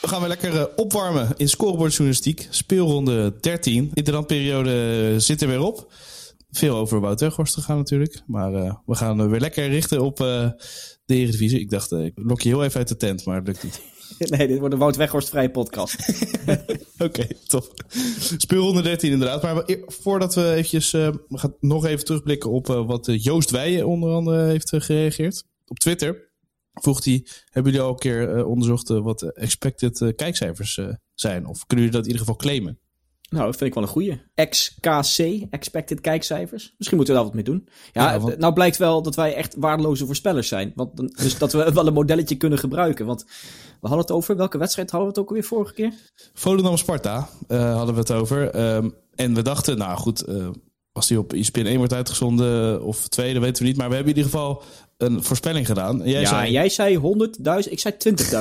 We gaan weer lekker uh, opwarmen in scorebordjournalistiek. Speelronde 13. In de randperiode zit er weer op. Veel over Wout Weghorst te gaan natuurlijk. Maar uh, we gaan weer lekker richten op de Eredivisie. Ik dacht, ik lok je heel even uit de tent, maar dat lukt niet. Nee, dit wordt een Wout Weghorst-vrije podcast. Oké, okay, top. Speelronde 13 inderdaad. Maar voordat we eventjes... Uh, we gaan nog even terugblikken op uh, wat Joost Weijen onder andere heeft uh, gereageerd. Op Twitter vroeg hij... Hebben jullie al een keer onderzocht wat expected kijkcijfers zijn? Of kunnen jullie dat in ieder geval claimen? Nou, dat vind ik wel een goeie. XKC, expected kijkcijfers. Misschien moeten we daar wat mee doen. Ja, ja want... nou blijkt wel dat wij echt waardeloze voorspellers zijn. Want, dus dat we wel een modelletje kunnen gebruiken. Want we hadden het over, welke wedstrijd hadden we het ook alweer vorige keer? Volendam-Sparta hadden we het over. Um, en we dachten, nou goed, als die op ESPN 1 wordt uitgezonden of 2, dat weten we niet. Maar we hebben in ieder geval een voorspelling gedaan. Jij ja, zei... jij zei 100.000, ik zei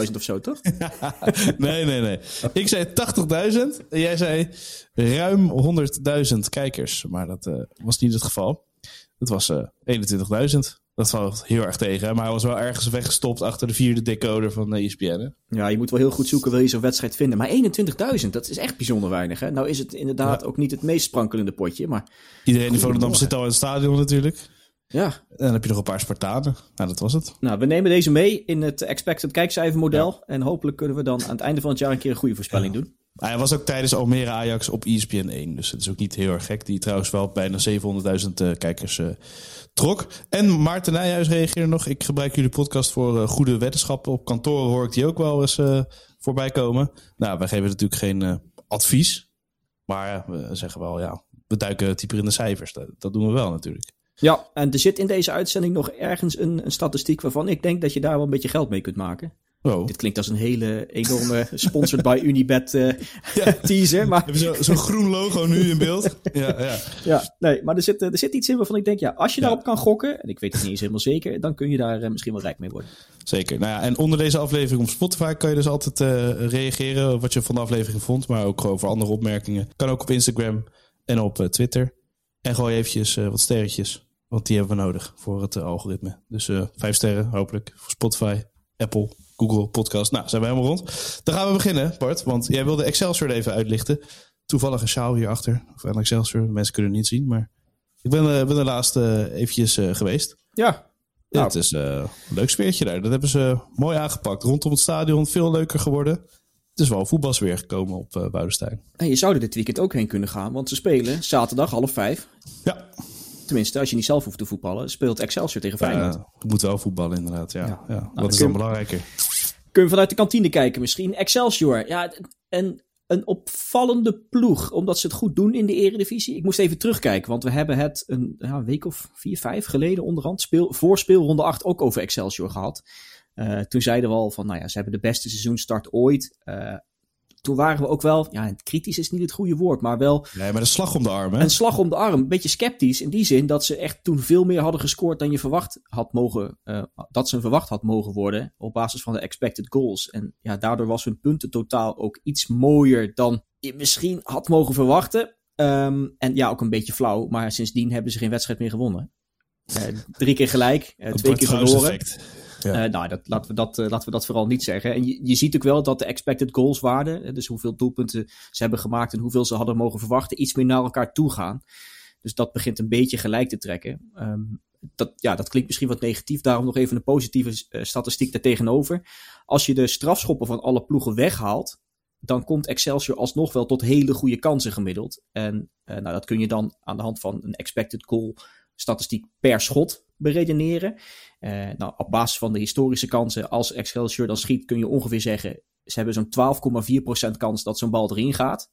20.000 of zo, toch? nee, nee, nee. Ik zei 80.000 en jij zei ruim 100.000 kijkers. Maar dat uh, was niet het geval. Het was uh, 21.000. Dat valt heel erg tegen. Maar hij was wel ergens weggestopt achter de vierde decoder van de ESPN. Hè? Ja, je moet wel heel goed zoeken, wil je zo'n wedstrijd vinden. Maar 21.000, dat is echt bijzonder weinig. Hè? Nou is het inderdaad ja. ook niet het meest sprankelende potje. Maar... Iedereen in Volendam zit al in het stadion natuurlijk. Ja. En dan heb je nog een paar Spartanen. Nou, dat was het. Nou, we nemen deze mee in het expected kijkcijfermodel. Ja. En hopelijk kunnen we dan aan het einde van het jaar een keer een goede voorspelling ja. doen. Hij was ook tijdens Almere Ajax op ESPN 1. Dus het is ook niet heel erg gek. Die trouwens wel bijna 700.000 uh, kijkers uh, trok. En Maarten Nijhuis reageerde nog. Ik gebruik jullie podcast voor uh, goede weddenschappen. Op kantoor hoor ik die ook wel eens voorbij komen. Nou, wij geven natuurlijk geen advies. Maar we zeggen wel, ja, we duiken dieper in de cijfers. Dat, dat doen we wel natuurlijk. Ja, en er zit in deze uitzending nog ergens een, een, statistiek waarvan ik denk dat je daar wel een beetje geld mee kunt maken. Oh. Dit klinkt als een hele enorme sponsored by Unibet uh, ja. teaser. Maar... Zo'n zo groen logo nu in beeld. ja, ja. ja, nee, maar er zit, er zit iets in waarvan ik denk, ja, als je daarop kan gokken, en ik weet het niet eens helemaal zeker, dan kun je daar uh, misschien wel rijk mee worden. Zeker. Nou ja, en onder deze aflevering op Spotify kan je dus altijd uh, reageren wat je van de aflevering vond, maar ook over andere opmerkingen. Kan ook op Instagram en op Twitter. En gooi eventjes wat sterretjes. Want die hebben we nodig voor het algoritme. Dus vijf sterren, hopelijk. Voor Spotify, Apple, Google Podcast. Nou, zijn we helemaal rond. Dan gaan we beginnen, Bart. Want jij wilde Excelsior even uitlichten. Toevallig een sjaal hierachter. Of een Excelsior. Mensen kunnen het niet zien, maar... Ik ben, uh, ben er laatst eventjes geweest. Ja. Nou. Het is een leuk sfeertje daar. Dat hebben ze mooi aangepakt. Rondom het stadion veel leuker geworden. Het is wel voetbalsfeer gekomen op uh. En je zou er dit weekend ook heen kunnen gaan. Want ze spelen zaterdag half vijf. Ja. Tenminste, als je niet zelf hoeft te voetballen, speelt Excelsior tegen Feyenoord. Ja, je moet wel voetballen inderdaad, ja. ja. ja. Nou, Wat is dan belangrijker? Kun je vanuit de kantine kijken misschien. Excelsior, ja, en een opvallende ploeg, omdat ze het goed doen in de eredivisie. Ik moest even terugkijken, want we hebben het een, ja, week of vier, vijf geleden onderhand, speel, voor speelronde 8 ook over Excelsior gehad. Uh, toen zeiden we al van, nou ja, ze hebben de beste seizoenstart ooit. Uh, toen waren we ook wel, ja, kritisch is niet het goede woord, maar wel. Nee, maar een slag om de arm, hè? Een slag om de arm. Een beetje sceptisch in die zin dat ze echt toen veel meer hadden gescoord dan je verwacht had mogen, uh, dat ze verwacht had mogen worden op basis van de expected goals. En ja, daardoor was hun puntentotaal ook iets mooier dan je misschien had mogen verwachten. Um, en ja, ook een beetje flauw, maar sindsdien hebben ze geen wedstrijd meer gewonnen. Uh, drie keer gelijk, uh, twee keer verloren. Effect. Uh, nou, dat, laten, we dat, uh, laten we dat vooral niet zeggen. En je, je ziet ook wel dat de expected goals waarde, dus hoeveel doelpunten ze hebben gemaakt en hoeveel ze hadden mogen verwachten, iets meer naar elkaar toe gaan. Dus dat begint een beetje gelijk te trekken. Um, dat, ja, dat klinkt misschien wat negatief, daarom nog even een positieve statistiek daartegenover. Als je de strafschoppen van alle ploegen weghaalt, dan komt Excelsior alsnog wel tot hele goede kansen gemiddeld. En nou, dat kun je dan aan de hand van een expected goal statistiek per schot beredeneren. Uh, nou, op basis van de historische kansen, als Excelsior dan schiet, kun je ongeveer zeggen, ze hebben zo'n 12,4% kans dat zo'n bal erin gaat.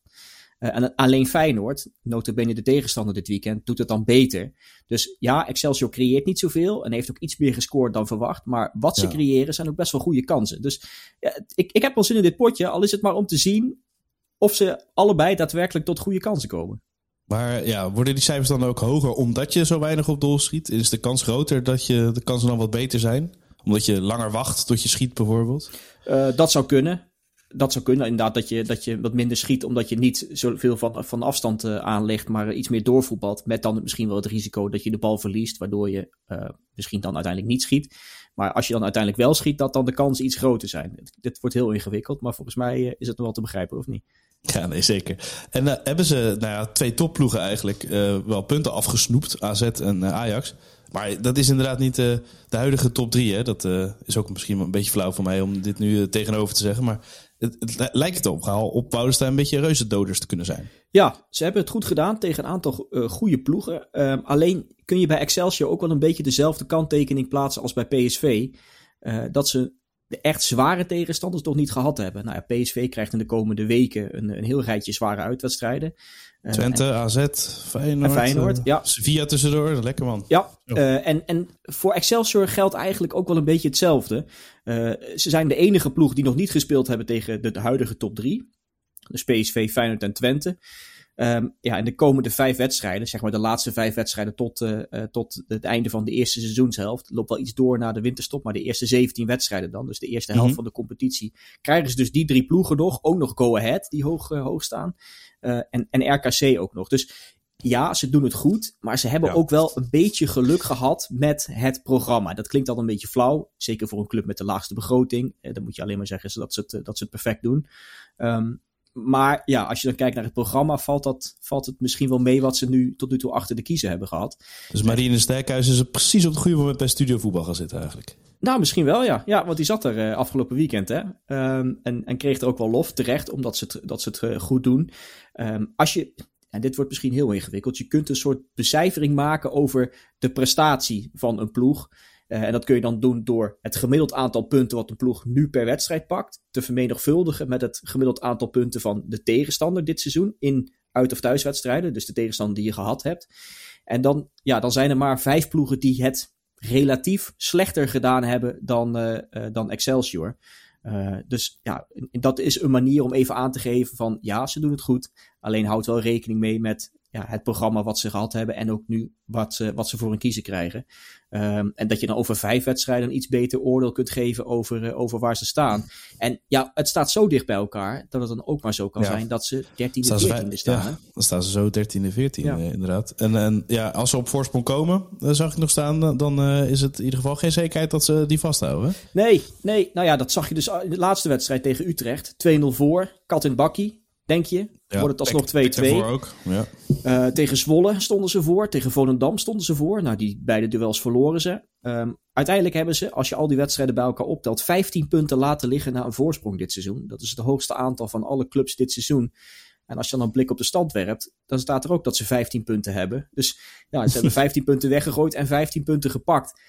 Uh, en alleen Feyenoord, notabene de tegenstander dit weekend, doet het dan beter. Dus ja, Excelsior creëert niet zoveel en heeft ook iets meer gescoord dan verwacht. Maar wat ze ja. creëren zijn ook best wel goede kansen. Dus ja, ik, ik heb wel zin in dit potje, al is het maar om te zien of ze allebei daadwerkelijk tot goede kansen komen. Maar ja, worden die cijfers dan ook hoger omdat je zo weinig op doel schiet? Is de kans groter dat je de kansen dan wat beter zijn? Omdat je langer wacht tot je schiet bijvoorbeeld? Uh, dat zou kunnen. Dat zou kunnen, inderdaad, dat je, dat je wat minder schiet, omdat je niet zoveel van, van afstand uh, aanlegt, maar iets meer doorvoetbalt. Met dan misschien wel het risico dat je de bal verliest, waardoor je uh, misschien dan uiteindelijk niet schiet. Maar als je dan uiteindelijk wel schiet, dat dan de kansen iets groter zijn. Dit wordt heel ingewikkeld, maar volgens mij is het nog wel te begrijpen, of niet? Ja, nee, zeker. En hebben ze nou ja, twee topploegen eigenlijk wel punten afgesnoept, AZ en Ajax. Maar dat is inderdaad niet de huidige top drie. Hè? Dat is ook misschien een beetje flauw voor mij om dit nu tegenover te zeggen. Maar het, lijkt het op, op Woudenstein een beetje reuzendoders te kunnen zijn. Ja, ze hebben het goed gedaan tegen een aantal goede ploegen. Ehm, alleen kun je bij Excelsior ook wel een beetje dezelfde kanttekening plaatsen als bij PSV. dat ze de echt zware tegenstanders toch niet gehad hebben. Nou ja, PSV krijgt in de komende weken een, een heel rijtje zware uitwedstrijden. Uh, Twente, en, AZ, Feyenoord, Feyenoord uh, ja. Sevilla tussendoor, lekker man. Ja, uh, en, en voor Excelsior geldt eigenlijk ook wel een beetje hetzelfde. ze zijn de enige ploeg die nog niet gespeeld hebben tegen de, de huidige top drie. Dus PSV, Feyenoord en Twente. Um, ja, in de komende vijf wedstrijden, zeg maar de laatste vijf wedstrijden tot, uh, uh, tot het einde van de eerste seizoenshelft, loopt wel iets door naar de winterstop, maar de eerste 17 wedstrijden dan, dus de eerste helft mm -hmm. van de competitie, krijgen ze dus die drie ploegen nog, ook nog Go Ahead, die hoog, uh, hoog staan, en, en RKC ook nog. Dus ja, ze doen het goed, maar ze hebben ja. ook wel een beetje geluk gehad met het programma. Dat klinkt al een beetje flauw, zeker voor een club met de laagste begroting. dan moet je alleen maar zeggen dat ze het, dat ze het perfect doen. Um, maar ja, als je dan kijkt naar het programma, valt, dat, valt het misschien wel mee wat ze nu tot nu toe achter de kiezen hebben gehad. Dus Marine Sterkhuis is er precies op het goede moment bij Studio Voetbal gaan zitten eigenlijk. Nou, misschien wel, ja. Ja, want die zat er uh, afgelopen weekend, hè. Um, en, en kreeg er ook wel lof, terecht, omdat ze het, dat ze het uh, goed doen. Um, als je, en dit wordt misschien heel ingewikkeld, je kunt een soort becijfering maken over de prestatie van een ploeg. Uh, en dat kun je dan doen door het gemiddeld aantal punten wat een ploeg nu per wedstrijd pakt, te vermenigvuldigen met het gemiddeld aantal punten van de tegenstander dit seizoen in uit- of thuiswedstrijden, dus de tegenstander die je gehad hebt. En dan, ja, dan zijn er maar vijf ploegen die het relatief slechter gedaan hebben dan, uh, uh, dan Excelsior. Dus ja, dat is een manier om even aan te geven van ja, ze doen het goed. Alleen houd wel rekening mee met ja, het programma wat ze gehad hebben en ook nu wat ze, wat ze voor een kiezen krijgen. Um, en dat je dan over vijf wedstrijden een iets beter oordeel kunt geven over, uh, over waar ze staan. En ja, het staat zo dicht bij elkaar dat het dan ook maar zo kan ja. zijn dat ze 13e, 14e staan. Ja, dan staan ze zo 13e, 14e ja. inderdaad. En, en ja, als ze op voorsprong komen, dan zag ik nog staan, dan uh, is het in ieder geval geen zekerheid dat ze die vasthouden. Nee, nee, nou ja, dat zag je dus in de laatste wedstrijd tegen Utrecht. 2-0 voor, kat in bakkie. Denk je? Ja, wordt het alsnog 2-2. Ja. Uh, tegen Zwolle stonden ze voor. Tegen Volendam stonden ze voor. Nou, die beide duels verloren ze. Um, uiteindelijk hebben ze, als je al die wedstrijden bij elkaar optelt, 15 punten laten liggen na een voorsprong dit seizoen. Dat is het hoogste aantal van alle clubs dit seizoen. En als je dan een blik op de stand werpt, dan staat er ook dat ze 15 punten hebben. Dus ja, ze hebben 15 punten weggegooid en 15 punten gepakt.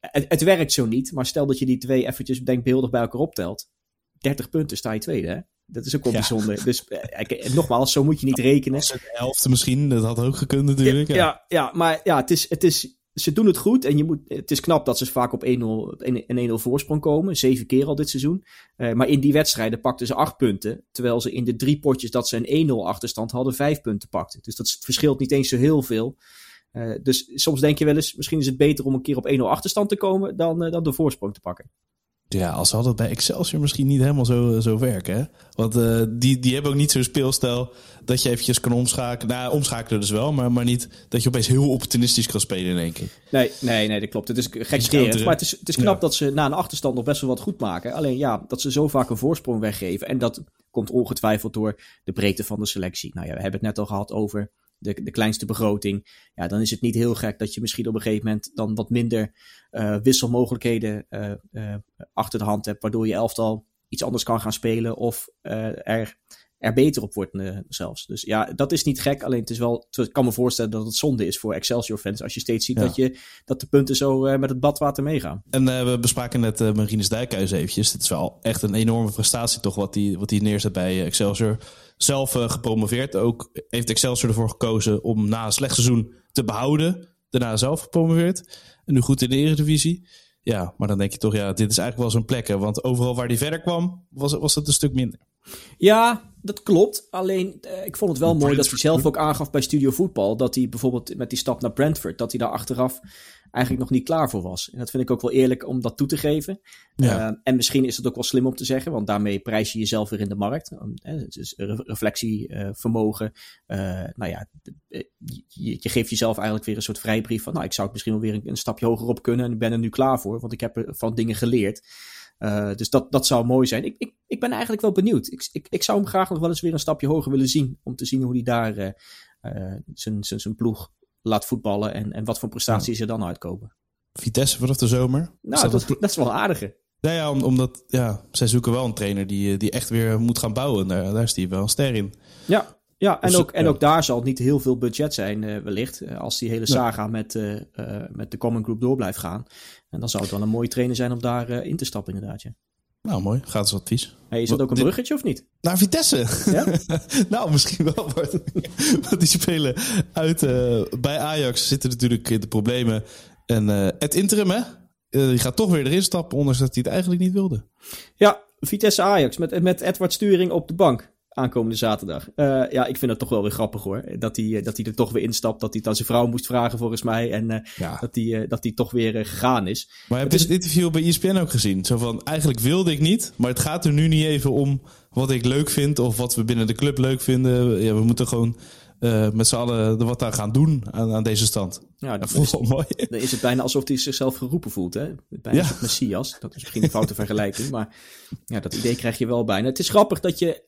Het, het, werkt zo niet, maar stel dat je die twee eventjes denkbeeldig bij elkaar optelt. 30 punten sta je tweede, hè? Dat is ook wel ja. bijzonder. Dus eh, nogmaals, zo moet je niet rekenen. De elfde misschien, dat had ook gekund natuurlijk. Ja, ja, ja, maar ja, het is, het is, ze doen het goed. En je moet, het is knap dat ze vaak op 1-0 een 1-0 voorsprong komen. Zeven keer al dit seizoen. Uh, maar in die wedstrijden pakten ze acht punten. Terwijl ze in de drie potjes dat ze een 1-0 achterstand hadden, vijf punten pakten. Dus dat verschilt niet eens zo heel veel. Uh, dus soms denk je wel eens, misschien is het beter om een keer op 1-0 achterstand te komen dan, uh, dan de voorsprong te pakken. Ja, als had het bij Excelsior misschien niet helemaal zo, zo werken. Hè? Want uh, die, die hebben ook niet zo'n speelstijl dat je eventjes kan omschakelen. Nou, omschakelen dus wel, maar, maar niet dat je opeens heel opportunistisch kan spelen in één keer. Nee, nee, nee, dat klopt. Het is gekscherend. Maar het is, het is knap ja. dat ze na een achterstand nog best wel wat goed maken. Alleen ja, dat ze zo vaak een voorsprong weggeven. En dat komt ongetwijfeld door de breedte van de selectie. Nou ja, we hebben het net al gehad over de, de kleinste begroting. Ja, dan is het niet heel gek dat je misschien op een gegeven moment dan wat minder uh, wisselmogelijkheden uh, uh, achter de hand hebt. Waardoor je elftal iets anders kan gaan spelen of er, er beter op wordt zelfs. Dus ja, dat is niet gek. Alleen het is wel, ik kan me voorstellen dat het zonde is voor Excelsior fans. Als je steeds ziet ja. dat, je, dat de punten zo met het badwater meegaan. En we bespraken net uh, Marines Dijkhuis eventjes. Het is wel echt een enorme prestatie toch wat die, wat die neerzet bij Excelsior zelf gepromoveerd. Ook heeft Excelsior ervoor gekozen om na een slecht seizoen te behouden. Daarna zelf gepromoveerd. En nu goed in de Eredivisie. Ja, maar dan denk je toch, ja, dit is eigenlijk wel zo'n plek. Hè? Want overal waar hij verder kwam, was, was het een stuk minder. Ja, dat klopt. Alleen, uh, ik vond het wel mooi dat hij zelf ook aangaf bij Studio Voetbal. Dat hij bijvoorbeeld met die stap naar Brentford, dat hij daar achteraf eigenlijk nog niet klaar voor was. En dat vind ik ook wel eerlijk om dat toe te geven. Ja. Uh, en misschien is het ook wel slim om te zeggen, want daarmee prijs je jezelf weer in de markt. Het is reflectievermogen. Uh, nou ja, je, je, geeft jezelf eigenlijk weer een soort vrijbrief van, nou, ik zou het misschien wel weer een, een stapje hoger op kunnen en ik ben er nu klaar voor, want ik heb er van dingen geleerd. Uh, dus dat, dat zou mooi zijn. Ik, ik, ik ben eigenlijk wel benieuwd. Ik, ik, ik zou hem graag nog wel eens weer een stapje hoger willen zien. Om te zien hoe hij daar uh, uh, zijn ploeg laat voetballen. En, en wat voor prestaties er dan uitkomen. Vitesse vanaf de zomer. Nou, dat, dat, is wel een aardige. Nou ja, om, omdat ja, zij zoeken wel een trainer die, die echt weer moet gaan bouwen. Daar, daar is hij wel een ster in. Ja, ja, en, dus, ook, en ook daar zal het niet heel veel budget zijn, uh, wellicht. Uh, als die hele saga met, uh, met de Common Group door blijft gaan. En dan zou het wel een mooie trainer zijn om daar in te stappen, inderdaad. Ja. Nou, mooi. Gratis advies. Hey, is dat ook een bruggetje of niet? Naar Vitesse. Ja? nou, misschien wel. Want die spelen uit. bij Ajax zitten natuurlijk de problemen. En het interim, hè? die gaat toch weer erin stappen, ondanks dat hij het eigenlijk niet wilde. Ja, Vitesse Ajax met, met Edward Sturing op de bank aankomende zaterdag. Uh, ja, ik vind dat toch wel weer grappig hoor. Dat hij, eh, dat hij er toch weer instapt. Dat hij het aan zijn vrouw moest vragen volgens mij. En uh, ja. dat, hij, dat hij toch weer gegaan is. Maar heb je het interview bij ESPN ook gezien? Zo van, eigenlijk wilde ik niet. Maar het gaat er nu niet even om wat ik leuk vind. Of wat we binnen de club leuk vinden. Ja, we moeten gewoon uh, met z'n allen wat daar gaan doen aan, aan deze stand. Ja, dat is mooi. Dan is het bijna alsof hij zichzelf geroepen voelt. Hè? Bijna ja. Messias. Dat is misschien een foute vergelijking. Maar ja, dat idee krijg je wel bijna. Het is grappig dat je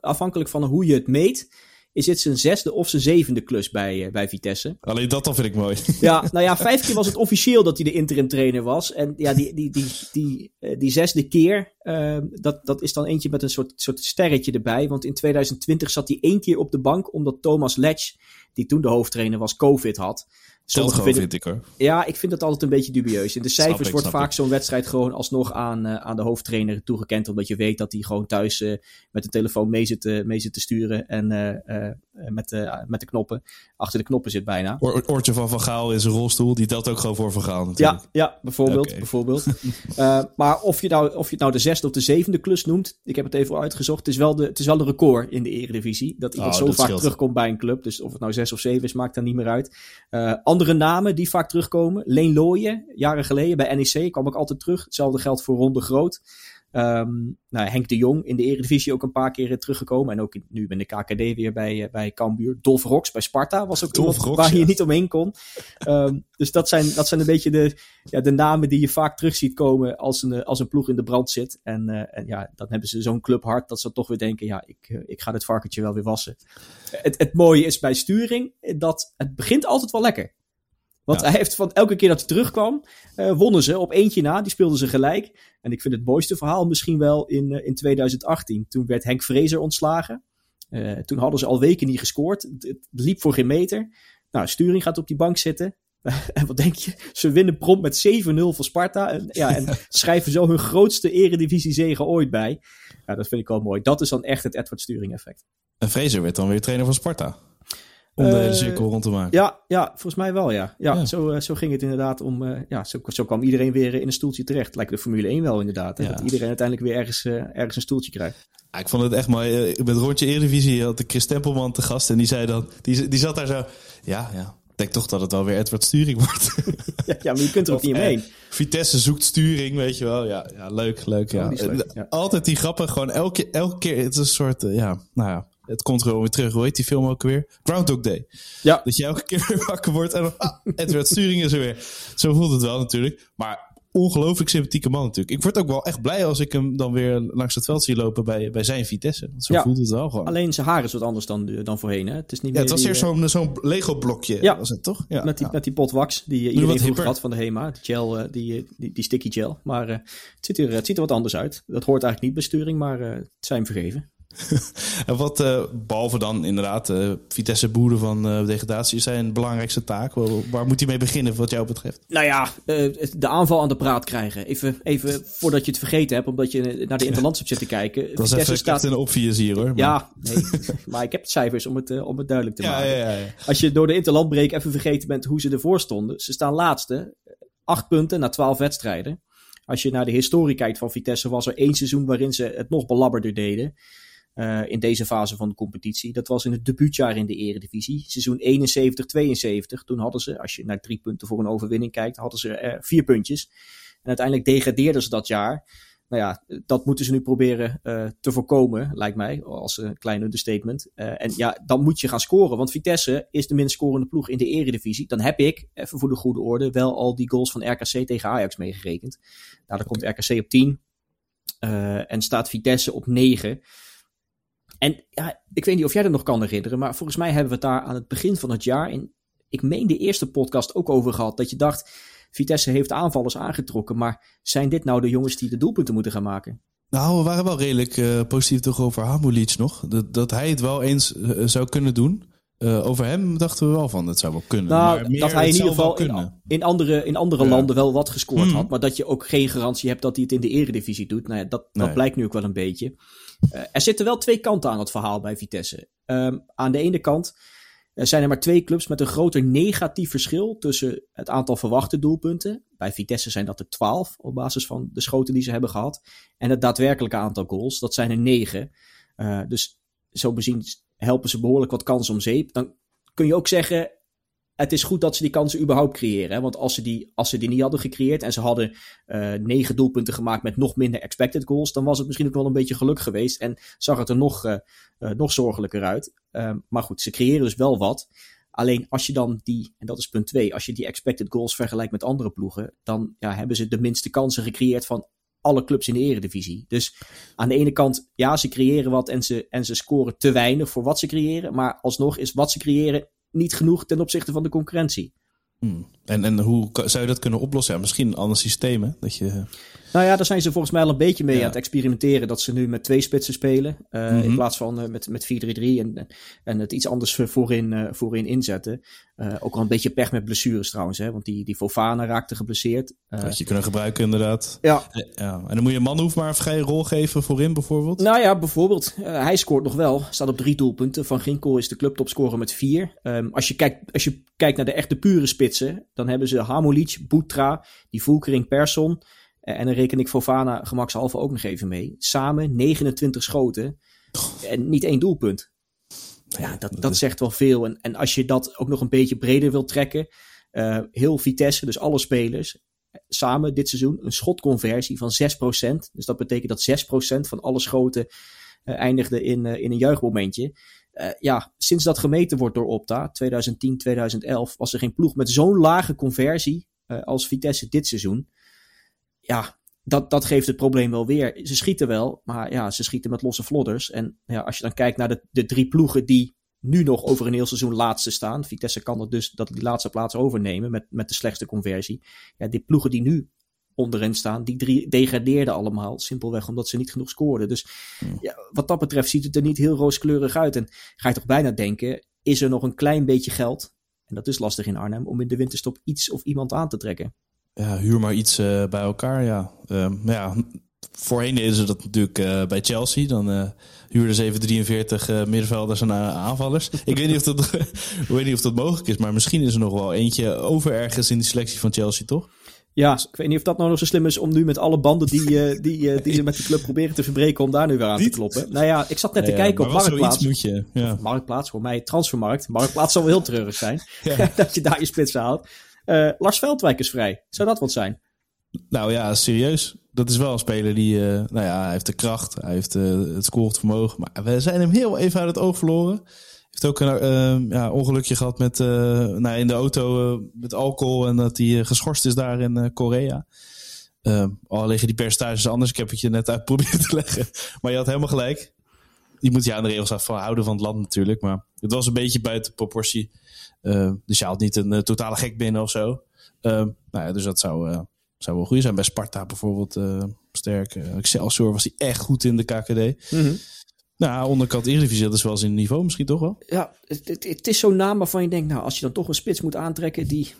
afhankelijk van hoe je het meet is dit zijn zesde of zijn zevende klus bij, uh, bij Vitesse. Alleen dat dan vind ik mooi. Ja, nou ja, vijf keer was het officieel dat hij de interim trainer was. En ja, die, die, die, die, uh, die zesde keer, uh, dat, dat is dan eentje met een soort, soort sterretje erbij. Want in 2020 zat hij één keer op de bank, omdat Thomas Letch, die toen de hoofdtrainer was, COVID had. Sommigen vinden, vind ik hoor. Ja, ik vind dat altijd een beetje dubieus. In de cijfers wordt vaak zo'n wedstrijd gewoon alsnog aan, uh, aan de hoofdtrainer toegekend. Omdat je weet dat hij gewoon thuis uh, met de telefoon mee zit, uh, mee zit te sturen. En met, met de knoppen. Achter de knoppen zit bijna. Oor, oortje van Van Gaal in zijn rolstoel. Die telt ook gewoon voor Van Gaal natuurlijk. Ja, ja bijvoorbeeld. Okay. bijvoorbeeld. maar of je, nou, of je het nou de zesde of de zevende klus noemt. Ik heb het even uitgezocht. Het is wel de, het is wel een record in de eredivisie. Dat iemand oh, zo vaak scheelt. terugkomt bij een club. Dus of het nou zes of zeven is, maakt daar niet meer uit andere namen die vaak terugkomen. Leen Looyen, jaren geleden bij NEC, kwam ook altijd terug. Hetzelfde geldt voor Ronde Groot. Um, nou, Henk de Jong in de Eredivisie ook een paar keer teruggekomen. En ook nu in de KKD weer bij, uh, bij Cambuur. Dolf Rox bij Sparta was ook Dolf Rox, waar ja. je niet omheen kon. Um, dus dat zijn, dat zijn een beetje de, ja, de namen die je vaak terug ziet komen als een, als een ploeg in de brand zit. En, uh, en ja, dan hebben ze zo'n clubhart dat ze toch weer denken, ja, ik, uh, ik ga dit varkentje wel weer wassen. Het, het mooie is bij sturing dat het begint altijd wel lekker. Want ja. hij heeft van elke keer dat hij terugkwam, uh, wonnen ze op eentje na. Die speelden ze gelijk. En ik vind het mooiste verhaal misschien wel in, uh, in 2018. Toen werd Henk Vrezer ontslagen. Uh, toen hadden ze al weken niet gescoord. Het, het liep voor geen meter. Nou, Sturing gaat op die bank zitten. en wat denk je? Ze winnen prompt met 7-0 van Sparta. En, ja, en schrijven zo hun grootste eredivisie-zege ooit bij. Ja, dat vind ik wel mooi. Dat is dan echt het Edward Sturing effect. En Vrezer werd dan weer trainer van Sparta. Om de hele cirkel rond te maken. Ja, ja volgens mij wel, ja. Ja, ja. Zo, uh, zo ging het inderdaad om... Uh, ja, zo, zo kwam iedereen weer in een stoeltje terecht. Lijkt de Formule 1 wel inderdaad. Ja. Dat iedereen uiteindelijk weer ergens, ergens een stoeltje krijgt. Ja, ik vond het echt mooi. Met Rondje Eredivisie had de Chris Tempelman te gast. En die zei dan... Die, die zat daar zo... Ja, ja. Ik denk toch dat het wel weer Edward Sturing wordt. ja, ja, maar je kunt er ook niet omheen. Vitesse zoekt sturing, weet je wel. Ja, ja leuk, leuk. Ja. ja. Altijd die grappen, gewoon elke, elke keer. Het is een soort, ja, nou ja, het komt gewoon weer terug. Hoe heet die film ook weer? Groundhog Day. Ja. Dat je elke keer weer wakker wordt en ah, Edward Sturing is er weer. Zo voelt het wel natuurlijk. Maar ongelooflijk sympathieke man natuurlijk. Ik word ook wel echt blij als ik hem dan weer langs het veld zie lopen bij, bij zijn Vitesse. Want zo ja, voelt het wel gewoon. Alleen zijn haar is wat anders dan, dan voorheen. Hè? Het is niet ja, het was eerst zo'n zo'n Lego blokje. Ja. Was het toch? Ja. Met, die, met die pot wax die iedereen vroeger had van de HEMA. De gel, die, die, die sticky gel. Maar uh, het, ziet er, het ziet er wat anders uit. Dat hoort eigenlijk niet bij sturing, maar uh, het zijn vergeven. en wat, uh, behalve dan inderdaad uh, Vitesse boeren van uh, degradatie, is zijn belangrijkste taak? Waar moet hij mee beginnen wat jou betreft? Nou ja, de aanval aan de praat krijgen. Even, even voordat je het vergeten hebt, omdat je naar de Interlands hebt zitten kijken. Dat Vitesse is even staat... een obvious hier hoor. Maar... Ja, nee, maar ik heb de cijfers om het, om het duidelijk te ja, maken. Ja, ja, Als je door de Interlandbreek even vergeten bent hoe ze ervoor stonden. Ze staan laatste, acht punten na twaalf wedstrijden. Als je naar de historie kijkt van Vitesse, was er één seizoen waarin ze het nog belabberder deden. Uh, in deze fase van de competitie. Dat was in het debuutjaar in de Eredivisie. Seizoen 71-72. Toen hadden ze, als je naar drie punten voor een overwinning kijkt, hadden ze uh, vier puntjes. En uiteindelijk degradeerden ze dat jaar. Nou ja, dat moeten ze nu proberen uh, te voorkomen, lijkt mij, als een klein understatement. en ja, dan moet je gaan scoren, want Vitesse is de minst scorende ploeg in de eredivisie. Dan heb ik, even voor de goede orde, wel al die goals van RKC tegen Ajax meegerekend. Nou, dan komt RKC op 10 en staat Vitesse op 9. En ja, ik weet niet of jij dat nog kan herinneren, maar volgens mij hebben we het daar aan het begin van het jaar, in, ik meen de eerste podcast ook over gehad, dat je dacht, Vitesse heeft aanvallers aangetrokken, maar zijn dit nou de jongens die de doelpunten moeten gaan maken? Nou, we waren wel redelijk uh, positief toch over Hamulic nog. Dat, dat hij het wel eens uh, zou kunnen doen. Uh, over hem dachten we wel van, dat zou wel kunnen. Nou, maar dat hij in ieder geval in, in, andere, in andere ja. landen wel wat gescoord hmm. had. Maar dat je ook geen garantie hebt dat hij het in de eredivisie doet. Nou ja, dat, dat nee. blijkt nu ook wel een beetje. Uh, er zitten wel twee kanten aan het verhaal bij Vitesse. Um, aan de ene kant er zijn er maar twee clubs met een groter negatief verschil tussen het aantal verwachte doelpunten. Bij Vitesse zijn dat er 12 op basis van de schoten die ze hebben gehad. En het daadwerkelijke aantal goals, dat zijn er 9. Uh, dus zo bezien helpen ze behoorlijk wat kansen om zeep. Dan kun je ook zeggen, het is goed dat ze die kansen überhaupt creëren. Hè? Want als ze, die, als ze die niet hadden gecreëerd en ze hadden uh, negen doelpunten gemaakt met nog minder expected goals, dan was het misschien ook wel een beetje geluk geweest en zag het er nog, uh, uh, nog zorgelijker uit. maar goed, ze creëren dus wel wat. Alleen als je dan die, en dat is punt 2, als je die expected goals vergelijkt met andere ploegen, dan ja, hebben ze de minste kansen gecreëerd van alle clubs in de eredivisie. Dus aan de ene kant, ja, ze creëren wat en ze, en ze scoren te weinig voor wat ze creëren. Maar alsnog is wat ze creëren niet genoeg ten opzichte van de concurrentie. Hmm. En, en hoe zou je dat kunnen oplossen? Ja, misschien een ander systeem? Dat je... Nou ja, daar zijn ze volgens mij al een beetje mee ja. aan het experimenteren. Dat ze nu met twee spitsen spelen. Uh, mm -hmm. In plaats van uh, met, met 4-3-3 en, en het iets anders voorin, uh, voorin inzetten. ook al een beetje pech met blessures trouwens. Hè? Want die, die Fofana raakte geblesseerd. Dat je kunnen gebruiken inderdaad. Ja. ja. En dan moet je Manhoef maar een vrije rol geven voorin bijvoorbeeld? Nou ja, bijvoorbeeld. hij scoort nog wel. Staat op drie doelpunten. Van Ginkel is de clubtopscorer met vier. Um, als, je kijkt, als je kijkt naar de echte pure spitsen. Dan hebben ze Hamulic, Boetra, die Voelkering, Persson... En dan reken ik Fofana gemakshalve ook nog even mee. Samen 29 schoten en niet één doelpunt. Ja, dat, dat zegt wel veel. En, en als je dat ook nog een beetje breder wilt trekken. Uh, heel Vitesse, dus alle spelers, samen dit seizoen een schotconversie van 6%. Dus dat betekent dat 6% van alle schoten uh, eindigde in, uh, in een juichmomentje. ja, sinds dat gemeten wordt door Opta, 2010, 2011, was er geen ploeg met zo'n lage conversie als Vitesse dit seizoen ja, dat, dat geeft het probleem wel weer. Ze schieten wel, maar ja, ze schieten met losse vlodders. En ja, als je dan kijkt naar de, de drie ploegen die nu nog over een heel seizoen laatste staan. Vitesse kan dat dus dat die laatste plaats overnemen met, met de slechtste conversie. Ja, die ploegen die nu onderin staan, die drie degradeerden allemaal. Simpelweg omdat ze niet genoeg scoorden. Dus ja, wat dat betreft ziet het er niet heel rooskleurig uit. En ga je toch bijna denken, is er nog een klein beetje geld, en dat is lastig in Arnhem, om in de winterstop iets of iemand aan te trekken? Ja, huur maar iets uh, bij elkaar. Ja. Uh, ja, voorheen deden ze dat natuurlijk uh, bij Chelsea. Dan uh, huurden ze even 43 middenvelders en aanvallers. Ik weet, niet of dat, ik weet niet of dat mogelijk is, maar misschien is er nog wel eentje over ergens in die selectie van Chelsea, toch? Ja, ik weet niet of dat nou nog zo slim is om nu met alle banden die, uh, die, uh, die ze met die club proberen te verbreken, om daar nu weer aan te kloppen. Nou ja, ik zat net te ja, kijken op Marktplaats. Moet je, ja. Marktplaats, voor mij Transfermarkt. Marktplaats zal wel heel treurig zijn. dat je daar je spits haalt. Uh, Lars Veldwijk is vrij. Zou dat wat zijn? Nou ja, serieus. Dat is wel een speler die, uh, nou ja, hij heeft de kracht, hij heeft uh, het vermogen. Maar we zijn hem heel even uit het oog verloren. Heeft ook een ja, ongelukje gehad met, nou, in de auto met alcohol en dat hij geschorst is daar in Korea. al liggen die percentages anders. Ik heb het je net uit proberen te leggen. Maar je had helemaal gelijk. Je moet je aan de regels afhouden van het land natuurlijk. Maar het was een beetje buiten proportie. Uh, dus je haalt niet een uh, totale gek binnen of zo. Uh, nou ja, dus dat zou, zou wel goed zijn. Bij Sparta bijvoorbeeld sterk. Excelsior was hij echt goed in de KKD. Mm -hmm. Nou, onderkant Eredivisie, dat is wel zijn niveau misschien toch wel? Ja, het, het, het is zo'n naam waarvan je denkt, nou, als je dan toch een spits moet aantrekken die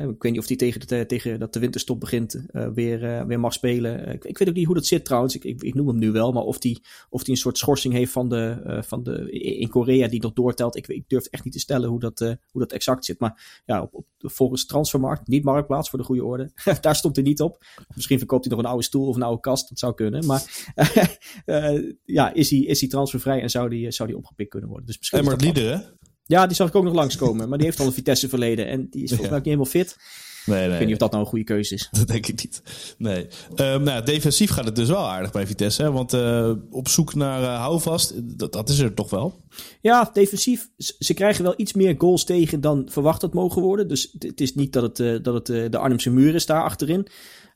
ik weet niet of hij tegen, de, tegen dat de winterstop begint weer, weer mag spelen. Ik, ik, weet ook niet hoe dat zit trouwens. Ik, ik, ik noem hem nu wel. Maar of hij of die een soort schorsing heeft van de, van de, in Korea die nog doortelt. Ik, ik durf echt niet te stellen hoe dat, hoe dat exact zit. Maar ja, op, op, volgens Transfermarkt, niet Marktplaats voor de goede orde. Daar stond hij niet op. Misschien verkoopt hij nog een oude stoel of een oude kast. Dat zou kunnen. Maar ja, is hij, is hij transfervrij en zou die, zou die opgepikt kunnen worden. Dus misschien Emmert Lieder, Ja, die zag ik ook nog langskomen. Maar die heeft al een Vitesse verleden. En die is volgens mij ook niet helemaal fit. Nee, nee. Ik weet niet of dat nou een goede keuze is. Dat denk ik niet. Nee. Um, nou, defensief gaat het dus wel aardig bij Vitesse. Hè? Want uh, op zoek naar uh, houvast, dat, dat is er toch wel. Ja, defensief. Ze krijgen wel iets meer goals tegen dan verwacht had mogen worden. Dus het is niet dat het, uh, dat het de Arnhemse muur is daar achterin.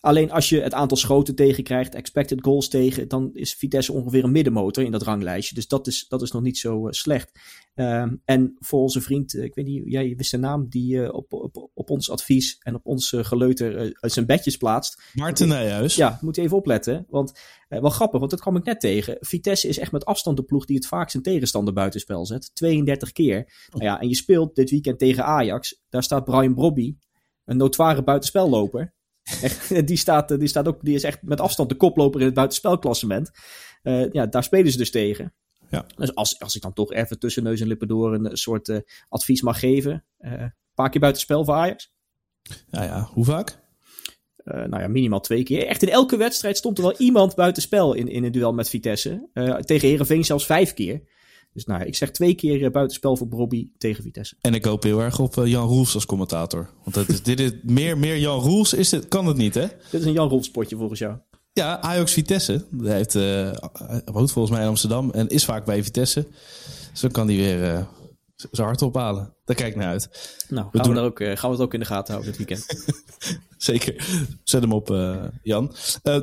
Alleen als je het aantal schoten tegenkrijgt, expected goals tegen, dan is Vitesse ongeveer een middenmotor in dat ranglijstje. Dus dat is, dat is nog niet zo uh, slecht. Um, en voor onze vriend, uh, ik weet niet, jij wist zijn naam, die uh, op, op, op ons advies en op ons geleuter zijn bedjes plaatst. Maarten Nijhuis. Ja, moet je even opletten. Want wel grappig, want dat kwam ik net tegen. Vitesse is echt met afstand de ploeg die het vaakst zijn tegenstander buitenspel zet. 32 keer. Oh. Nou ja, en je speelt dit weekend tegen Ajax. Daar staat Brian Brobby, een notoire buitenspelloper. Echt, die, staat, die, staat ook, die is echt met afstand de koploper in het buitenspelklassement. Uh, ja, daar spelen ze dus tegen. Ja. Dus als, als ik dan toch even tussen neus en lippen door een soort uh, advies mag geven. Uh, een paar keer buitenspel voor Ajax. Ja, ja. Hoe vaak? Nou ja, minimaal twee keer. Echt in elke wedstrijd stond er wel iemand buitenspel in, in een duel met Vitesse. tegen Herenveen zelfs vijf keer. Dus nou, ik zeg twee keer uh, buitenspel voor Bobby tegen Vitesse. En ik hoop heel erg op uh, Jan Roels als commentator. Want dat is, dit is meer, meer Jan Roels is het, kan het niet, hè? Dit is een Jan Roels potje volgens jou. Ja, Ajax Vitesse. Hij heeft, uh, woont volgens mij in Amsterdam en is vaak bij Vitesse. Dus dan kan hij weer zijn hart ophalen. Daar kijk ik naar uit. Nou, gaan we, doen... we, ook, gaan we het ook in de gaten houden dit weekend. Zeker. Zet hem op, Jan.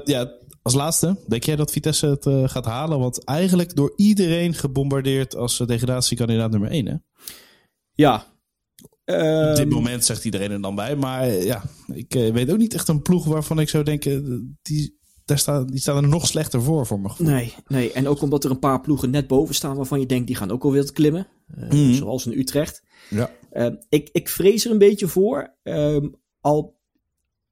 ja, als laatste, denk jij dat Vitesse het uh, gaat halen? Want eigenlijk door iedereen gebombardeerd als uh, degradatiekandidaat nummer 1, hè? Ja. Op dit moment zegt iedereen er dan bij. Maar uh, ja, ik weet ook niet echt een ploeg waarvan ik zou denken... Die, daar staan, die staan er nog slechter voor, voor mijn gevoel. Nee, nee, en ook omdat er een paar ploegen net boven staan... waarvan je denkt, die gaan ook alweer klimmen. Mm. Zoals in Utrecht. Ja. Ehm, ik, ik vrees er een beetje voor. Um, al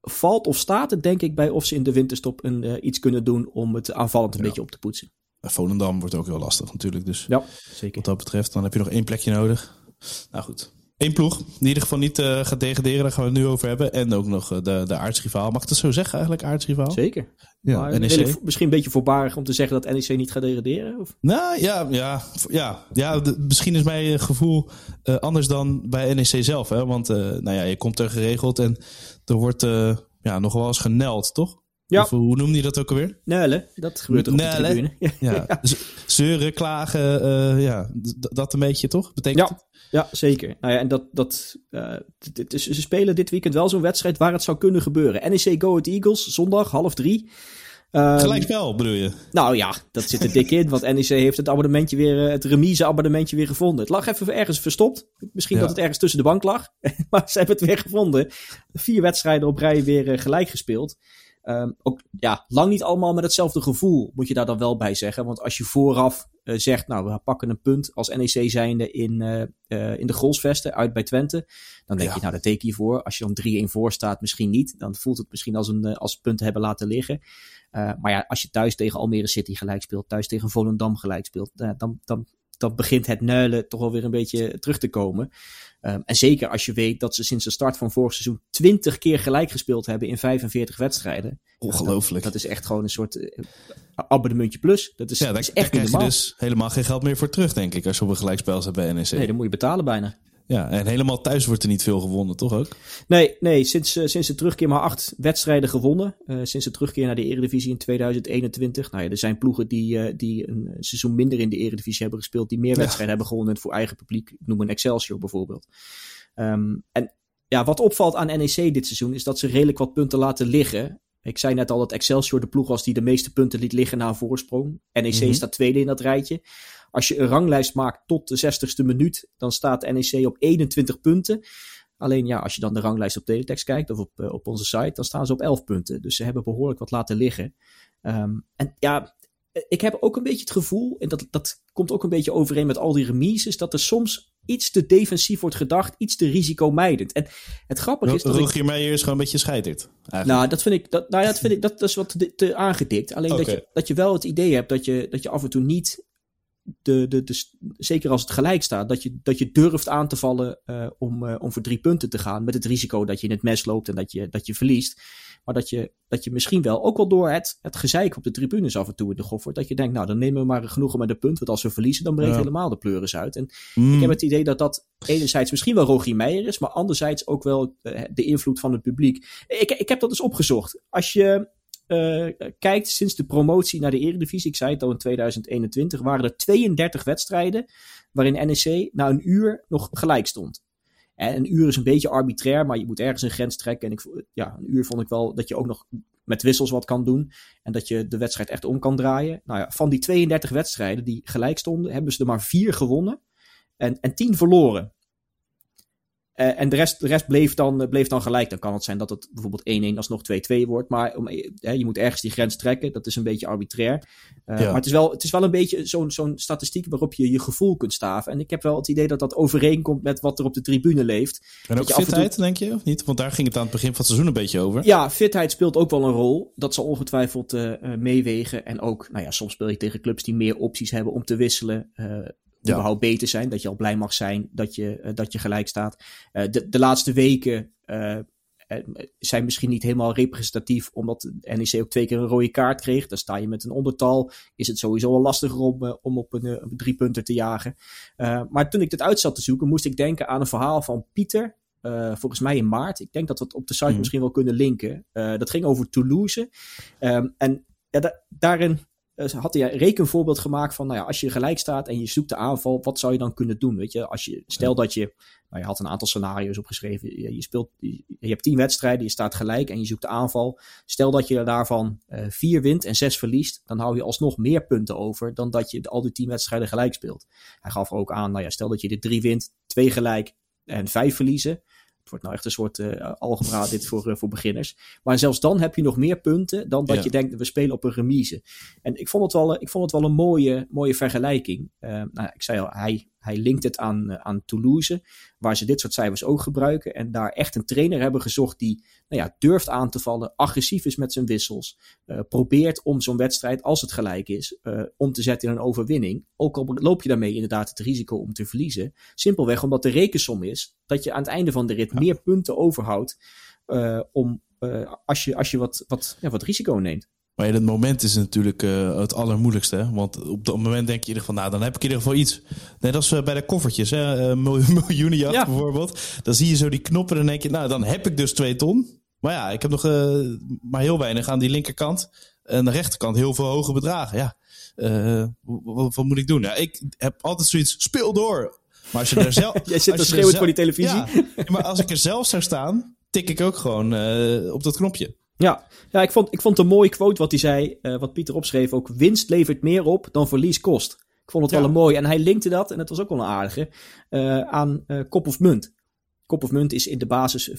valt of staat het denk ik bij of ze in de winterstop een, uh, iets kunnen doen om het aanvallend een ja. beetje op te poetsen. Volendam wordt ook heel lastig natuurlijk. Dus ja, zeker. wat dat betreft, dan heb je nog één plekje nodig. Nou goed. Eén ploeg, die in ieder geval niet uh, gaat degraderen, daar gaan we het nu over hebben. En ook nog de, de aardsrivaal. Mag ik dat zo zeggen eigenlijk, aardsrivaal? Zeker. Ja, maar NEC. misschien een beetje voorbarig om te zeggen dat NEC niet gaat degraderen? Of? Nou ja, ja, ja, ja de, misschien is mijn gevoel uh, anders dan bij NEC zelf. Hè? Want uh, nou ja, je komt er geregeld en er wordt uh, ja, nog wel eens geneld, toch? Ja. Of, hoe noemde je dat ook alweer? Nellen, dat gebeurt ook op de tribune. Ja. ja. Zeuren, klagen, uh, ja, dat een beetje toch? Betekent ja. Ja, zeker. Nou ja, en dat, dat, uh, dit is, ze spelen dit weekend wel zo'n wedstrijd waar het zou kunnen gebeuren. NEC Go Ahead Eagles, zondag half drie. Um, Gelijkspel bedoel je? Nou ja, dat zit er dik in. Want NEC heeft het abonnementje weer, het remise abonnementje weer gevonden. Het lag even ergens verstopt. Misschien ja. dat het ergens tussen de bank lag. maar ze hebben het weer gevonden. Vier wedstrijden op rij weer uh, gelijk gespeeld. Um, ook ja, lang niet allemaal met hetzelfde gevoel, moet je daar dan wel bij zeggen. Want als je vooraf uh, zegt, nou, we pakken een punt als NEC zijnde in, uh, uh, in de Grolsvesten uit bij Twente. Dan denk ja. je, nou, dat teken je voor. Als je dan 3-1 voor staat, misschien niet. Dan voelt het misschien als een als punten hebben laten liggen. maar ja, als je thuis tegen Almere City gelijk speelt, thuis tegen Volendam gelijk speelt, dan, dan, dan begint het nuilen toch wel weer een beetje terug te komen. Um, en zeker als je weet dat ze sinds de start van vorig seizoen 20 keer gelijk gespeeld hebben in 45 wedstrijden. Ongelooflijk. Dat, dat is echt gewoon een soort uh, abonnementje plus. Dat is, ja, daar, dat is echt daar krijg je dus helemaal geen geld meer voor terug, denk ik, als je op een gelijkspel zit bij NEC. Nee, dan moet je betalen bijna. Ja, en helemaal thuis wordt er niet veel gewonnen, toch ook? Nee, nee sinds, uh, sinds de terugkeer maar acht wedstrijden gewonnen. Uh, sinds de terugkeer naar de Eredivisie in 2021. Nou ja, er zijn ploegen die, uh, die een seizoen minder in de Eredivisie hebben gespeeld. Die meer wedstrijden ja. hebben gewonnen voor eigen publiek. Ik noem een Excelsior bijvoorbeeld. Um, en ja, wat opvalt aan NEC dit seizoen is dat ze redelijk wat punten laten liggen. Ik zei net al dat Excelsior de ploeg was die de meeste punten liet liggen na een voorsprong. NEC mm-hmm. staat tweede in dat rijtje. Als je een ranglijst maakt tot de 60ste minuut, dan staat NEC op 21 punten. Alleen ja, als je dan de ranglijst op Teletext kijkt of op, uh, op onze site, dan staan ze op 11 punten. Dus ze hebben behoorlijk wat laten liggen. Um, en ja, ik heb ook een beetje het gevoel, en dat, dat komt ook een beetje overeen met al die remises, dat er soms iets te defensief wordt gedacht, iets te risicomijdend. En het grappige is dat Rogier ik... Meijer is gewoon een beetje scheiterd. Nou, dat vind ik, dat, nou ja, dat vind ik, dat, dat is wat te, te aangedikt. Alleen okay. dat, je, dat je wel het idee hebt dat je, dat je af en toe niet de, de, de, zeker als het gelijk staat, dat je, dat je durft aan te vallen uh, om, uh, om voor drie punten te gaan. Met het risico dat je in het mes loopt en dat je, dat je verliest. Maar dat je, dat je misschien wel, ook wel door het, het gezeik op de tribunes af en toe in de gof wordt, dat je denkt, nou dan nemen we maar genoegen met de punt. Want als we verliezen, dan breekt ja. helemaal de pleuris uit. En mm. ik heb het idee dat dat enerzijds misschien wel Rogier Meijer is, maar anderzijds ook wel uh, de invloed van het publiek. Ik, ik heb dat eens opgezocht. Als je uh, kijkt sinds de promotie naar de Eredivisie, ik zei het al in 2021, waren er 32 wedstrijden waarin NEC na een uur nog gelijk stond. En een uur is een beetje arbitrair, maar je moet ergens een grens trekken. En ik, ja, een uur vond ik wel dat je ook nog met wissels wat kan doen. En dat je de wedstrijd echt om kan draaien. Nou ja, van die 32 wedstrijden die gelijk stonden, hebben ze er maar vier gewonnen en, en 10 verloren. Uh, en de rest, de rest bleef, dan, bleef dan gelijk. Dan kan het zijn dat het bijvoorbeeld 1-1 alsnog 2-2 wordt. Maar om, uh, je moet ergens die grens trekken. Dat is een beetje arbitrair. Uh, ja. Maar het is, wel, het is wel een beetje zo'n zo'n statistiek waarop je je gevoel kunt staven. En ik heb wel het idee dat dat overeenkomt met wat er op de tribune leeft. En ook fitheid, toe... denk je, of niet? Want daar ging het aan het begin van het seizoen een beetje over. Ja, fitheid speelt ook wel een rol. Dat zal ongetwijfeld meewegen. En ook, nou ja, soms speel je tegen clubs die meer opties hebben om te wisselen ja. überhaupt beter zijn. Dat je al blij mag zijn dat je, uh, dat je gelijk staat. Uh, de, de laatste weken uh, zijn misschien niet helemaal representatief, omdat NEC ook twee keer een rode kaart kreeg. Dan sta je met een ondertal. Is het sowieso wel lastiger om, om op een, drie punten te jagen. maar toen ik dit uit zat te zoeken, moest ik denken aan een verhaal van Pieter. volgens mij in maart. Ik denk dat we het op de site mm. misschien wel kunnen linken. dat ging over Toulouse. Um, en ja, da daarin had hij een rekenvoorbeeld gemaakt van, nou ja, als je gelijk staat en je zoekt de aanval, wat zou je dan kunnen doen? Weet je, als je, stel dat je, nou, je had een aantal scenario's opgeschreven, je, je speelt, je, je, hebt tien wedstrijden, je staat gelijk en je zoekt de aanval. Stel dat je daarvan uh, vier wint en zes verliest, dan hou je alsnog meer punten over dan dat je al die tien wedstrijden gelijk speelt. Hij gaf ook aan, nou ja, stel dat je de drie wint, twee gelijk en vijf verliezen. Het wordt nou echt een soort uh, algebra dit voor, uh, voor beginners. Maar zelfs dan heb je nog meer punten dan dat ja. je denkt, we spelen op een remise. En ik vond het wel, ik vond het wel een mooie, mooie vergelijking. Nou, ik zei al, hij, hij linkt het aan, aan Toulouse, waar ze dit soort cijfers ook gebruiken. En daar echt een trainer hebben gezocht die nou ja, durft aan te vallen, agressief is met zijn wissels. Uh, probeert om zo'n wedstrijd, als het gelijk is, uh, om te zetten in een overwinning. Ook al loop je daarmee inderdaad het risico om te verliezen. Simpelweg omdat de rekensom is dat je aan het einde van de rit ja. meer punten overhoudt. Uh, om, als je, als je wat, wat, ja, wat risico neemt. Maar in het moment is het natuurlijk uh, het allermoeilijkste. Hè? Want op dat moment denk je in ieder geval, nou, dan heb ik in ieder geval iets. Net als uh, bij de koffertjes, hè? Uh, miljoenenjacht ja. bijvoorbeeld. Dan zie je zo die knoppen en dan denk je, nou, dan heb ik dus twee ton. Maar ja, ik heb nog maar heel weinig aan die linkerkant. En de rechterkant heel veel hoge bedragen. Ja, wat, wat, moet ik doen? Ja, ik heb altijd zoiets, speel door. Maar als je er zelf... Jij zit te schreeuwen voor die televisie. Ja, maar als ik er zelf zou staan, tik ik ook gewoon op dat knopje. Ja, ja ik, vond, ik vond een mooie quote wat hij zei, uh, wat Pieter opschreef ook. Winst levert meer op dan verlies kost. Ik vond het ja. wel een mooi. En hij linkte dat, en dat was ook wel een aardige, uh, aan uh, kop of munt. Kop of munt is in de basis 50-50.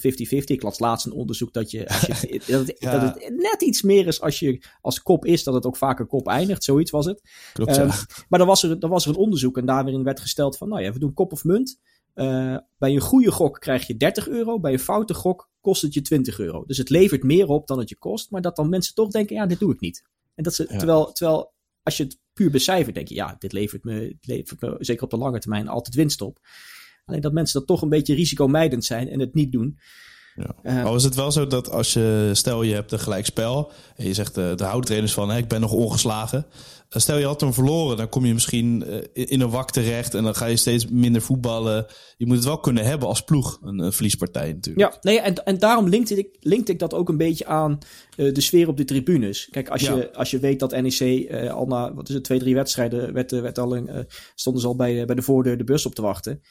Ik las laatst een onderzoek dat, je, als je dat, het, ja. dat het net iets meer is als je als kop is, dat het ook vaker kop eindigt. Zoiets was het. Klopt, um, maar dan was, er, dan was er een onderzoek en daarin werd gesteld van, nou ja, we doen kop of munt. Uh, bij een goede gok krijg je 30 euro. Bij een foute gok kost het je 20 euro. Dus het levert meer op dan het je kost. Maar dat dan mensen toch denken, ja, dit doe ik niet. En dat ze, ja. terwijl, terwijl als je het puur becijfert, denk je, ja, dit levert me, levert me zeker op de lange termijn altijd winst op. Alleen dat mensen dat toch een beetje risicomijdend zijn en het niet doen. Ja. Uh, al is het wel zo dat als je, stel je hebt een gelijk spel en je zegt de, de houdtrainers van ik ben nog ongeslagen. Stel je had hem verloren, dan kom je misschien in een wak terecht en dan ga je steeds minder voetballen. Je moet het wel kunnen hebben als ploeg, een, een verliespartij natuurlijk. Ja, nee, en, en daarom linkte ik, linkte ik dat ook een beetje aan uh, de sfeer op de tribunes. Kijk, als, ja. je, als je weet dat NEC uh, al na, wat is het, twee, drie wedstrijden, werd, werd al een, stonden ze al bij, bij de voordeur de bus op te wachten.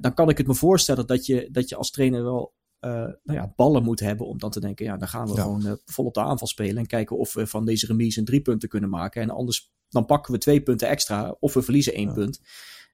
dan kan ik het me voorstellen dat je, dat je als trainer wel uh, nou ja, ballen moet hebben om dan te denken, ja, dan gaan we ja. gewoon uh, vol op de aanval spelen en kijken of we van deze remise een drie punten kunnen maken. En anders dan pakken we twee punten extra of we verliezen één ja. punt.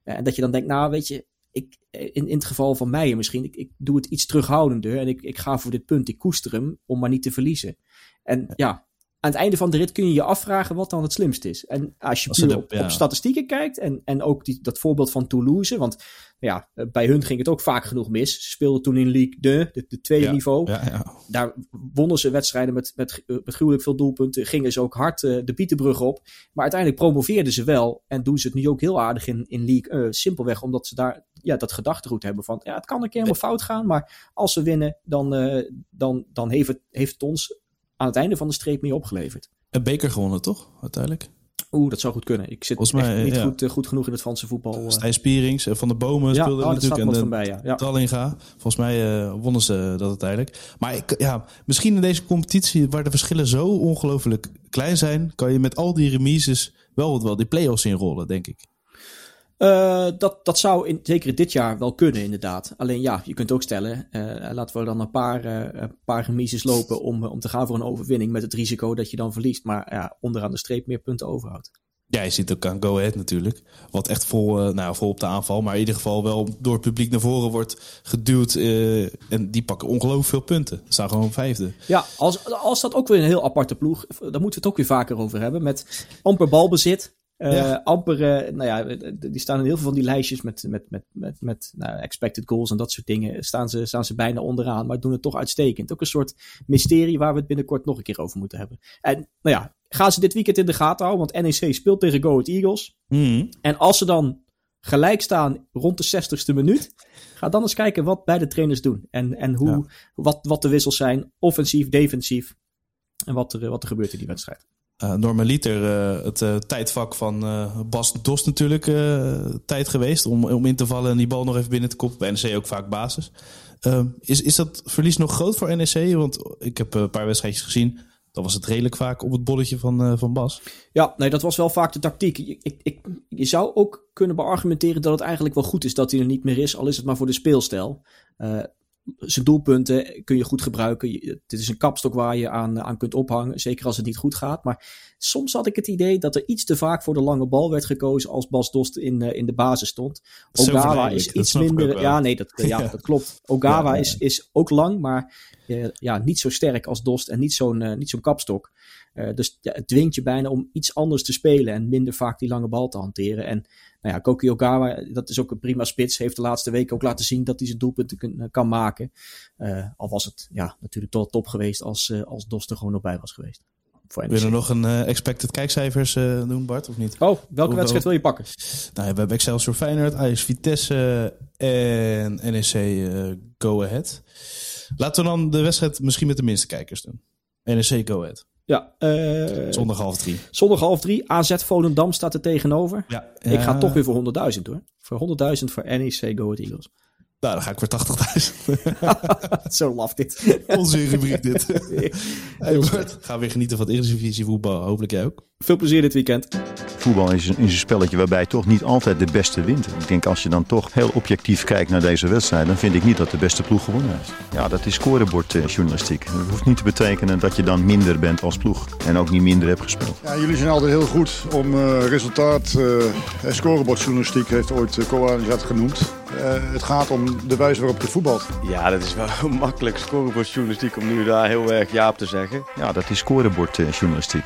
Uh, en dat je dan denkt, nou weet je, ik, in, in het geval van mij misschien, ik, ik doe het iets terughoudender en ik, ik ga voor dit punt, ik koester hem om maar niet te verliezen. En ja, aan het einde van de rit kun je je afvragen wat dan het slimst is. En als je ze puur op, statistieken kijkt en, en ook die, dat voorbeeld van Toulouse, want ja, eh, bij hun ging het ook vaak genoeg mis. Ze speelden toen in League 2, de, de tweede Ja, niveau. Ja, ja. Daar wonnen ze wedstrijden met, met, eh, met gruwelijk veel doelpunten. Gingen ze ook hard eh, de Bietenbrug op. Maar uiteindelijk promoveerden ze wel. En doen ze het nu ook heel aardig in, in League 1. simpelweg omdat ze daar ja, dat gedachtegoed hebben van... Ja, het kan een keer helemaal fout gaan. Maar als we winnen, dan, dan, dan heeft, het, heeft het ons aan het einde van de streep meer opgeleverd. Een beker gewonnen, toch? Uiteindelijk. Oeh, dat zou goed kunnen. Ik zit Volgens mij, niet ja. goed, eh, goed genoeg in het Franse voetbal. eh. Stijn Spierings en Van de Bomen ja, speelden oh, natuurlijk. en van de bij, ja. ja. Tallinga. Volgens mij eh, wonnen ze dat uiteindelijk. Maar ik, ja, misschien in deze competitie, waar de verschillen zo ongelooflijk klein zijn, kan je met al die remises wel, wel die play-offs inrollen, denk ik. Eh, dat, dat zou in, zeker dit jaar wel kunnen, inderdaad. Alleen ja, je kunt ook stellen, eh, laten we dan een paar, eh, een paar remises lopen om, om te gaan voor een overwinning met het risico dat je dan verliest. Maar ja, onderaan de streep meer punten overhoudt. Ja, je ziet ook aan Go Ahead natuurlijk. Wat echt vol, nou, vol op de aanval. Maar in ieder geval wel door het publiek naar voren wordt geduwd. en die pakken ongelooflijk veel punten. Ze staan gewoon vijfde. Ja, als, als dat ook weer een heel aparte ploeg, daar moeten we het ook weer vaker over hebben. Met amper balbezit. Eh, Ja. Amper, eh, nou ja, die staan in heel veel van die lijstjes met, met, met, met, met nou, expected goals en dat soort dingen. Staan ze, staan ze bijna onderaan, maar doen het toch uitstekend. Ook een soort mysterie waar we het binnenkort nog een keer over moeten hebben. En nou ja, gaan ze dit weekend in de gaten houden, want NEC speelt tegen Go Ahead Eagles. Mhm. En als ze dan gelijk staan rond de 60ste minuut, ga dan eens kijken wat beide trainers doen. En, en hoe, Ja. wat, wat de wissels zijn, offensief, defensief. En wat er, wat er gebeurt in die wedstrijd. Uh, normaliter eh, het eh, tijdvak van Bas Dost natuurlijk tijd geweest om, om in te vallen en die bal nog even binnen te koppen. Bij NEC ook vaak basis. Eh, is, is dat verlies nog groot voor NEC? Want ik heb een paar wedstrijdjes gezien. Dan was het redelijk vaak op het bolletje van, van Bas. Ja, nee, dat was wel vaak de tactiek. Ik, ik, je zou ook kunnen beargumenteren dat het eigenlijk wel goed is dat hij er niet meer is, al is het maar voor de speelstijl. Zijn doelpunten kun je goed gebruiken. Je- Dit is een kapstok waar je aan, aan kunt ophangen, zeker als het niet goed gaat. Maar soms had ik het idee dat er iets te vaak voor de lange bal werd gekozen als Bas Dost in, eh, in de basis stond. Ogawa is iets minder. Ja, nee, dat, ja, Ja. dat klopt. Ogawa Ja, ja. Is, is ook lang, maar eh, ja, niet zo sterk als Dost en niet zo'n eh, niet zo'n kapstok. Eh, dus ja, het dwingt je bijna om iets anders te spelen en minder vaak die lange bal te hanteren. En nou ja, Koki Ogawa, dat is ook een prima spits. Heeft de laatste weken ook laten zien dat hij zijn doelpunten kun- kan maken. Eh, al was het ja, natuurlijk tot top geweest als, eh, als Dost er gewoon nog bij was geweest. NEC. Willen we nog een eh, expected kijkcijfers eh, doen, Bart, of niet? Oh, welke wedstrijd wil je pakken? Nou, we hebben Excelsior Feyenoord, Ajax Vitesse en NEC eh, Go Ahead. Laten we dan de wedstrijd misschien met de minste kijkers doen. NEC Go Ahead. Ja, eh, Zondag half drie. zondag half drie. AZ Volendam staat er tegenover. Ja, Ik ga toch weer voor 100.000 hoor. Voor 100.000 voor NEC Go Ahead Eagles. Nou, dan ga ik voor 80.000. Zo laf dit. Onze rubriek dit. hey Bart, ga weer genieten van het Eredivisie voetbal. Hopelijk jij ook. Veel plezier dit weekend. Voetbal is een, is een spelletje waarbij toch niet altijd de beste wint. Ik denk als je dan toch heel objectief kijkt naar deze wedstrijd, dan vind ik niet dat de beste ploeg gewonnen heeft. Ja, dat is scorebordjournalistiek. Dat hoeft niet te betekenen dat je dan minder bent als ploeg en ook niet minder hebt gespeeld. Ja, jullie zijn altijd heel goed om eh, resultaat. eh en scorebordjournalistiek heeft ooit uh, Koanis dat genoemd. Eh, het gaat om de wijze waarop je voetbalt. Ja, dat is wel makkelijk scorebordjournalistiek om nu daar heel erg ja op te zeggen. Ja, dat is scorebordjournalistiek.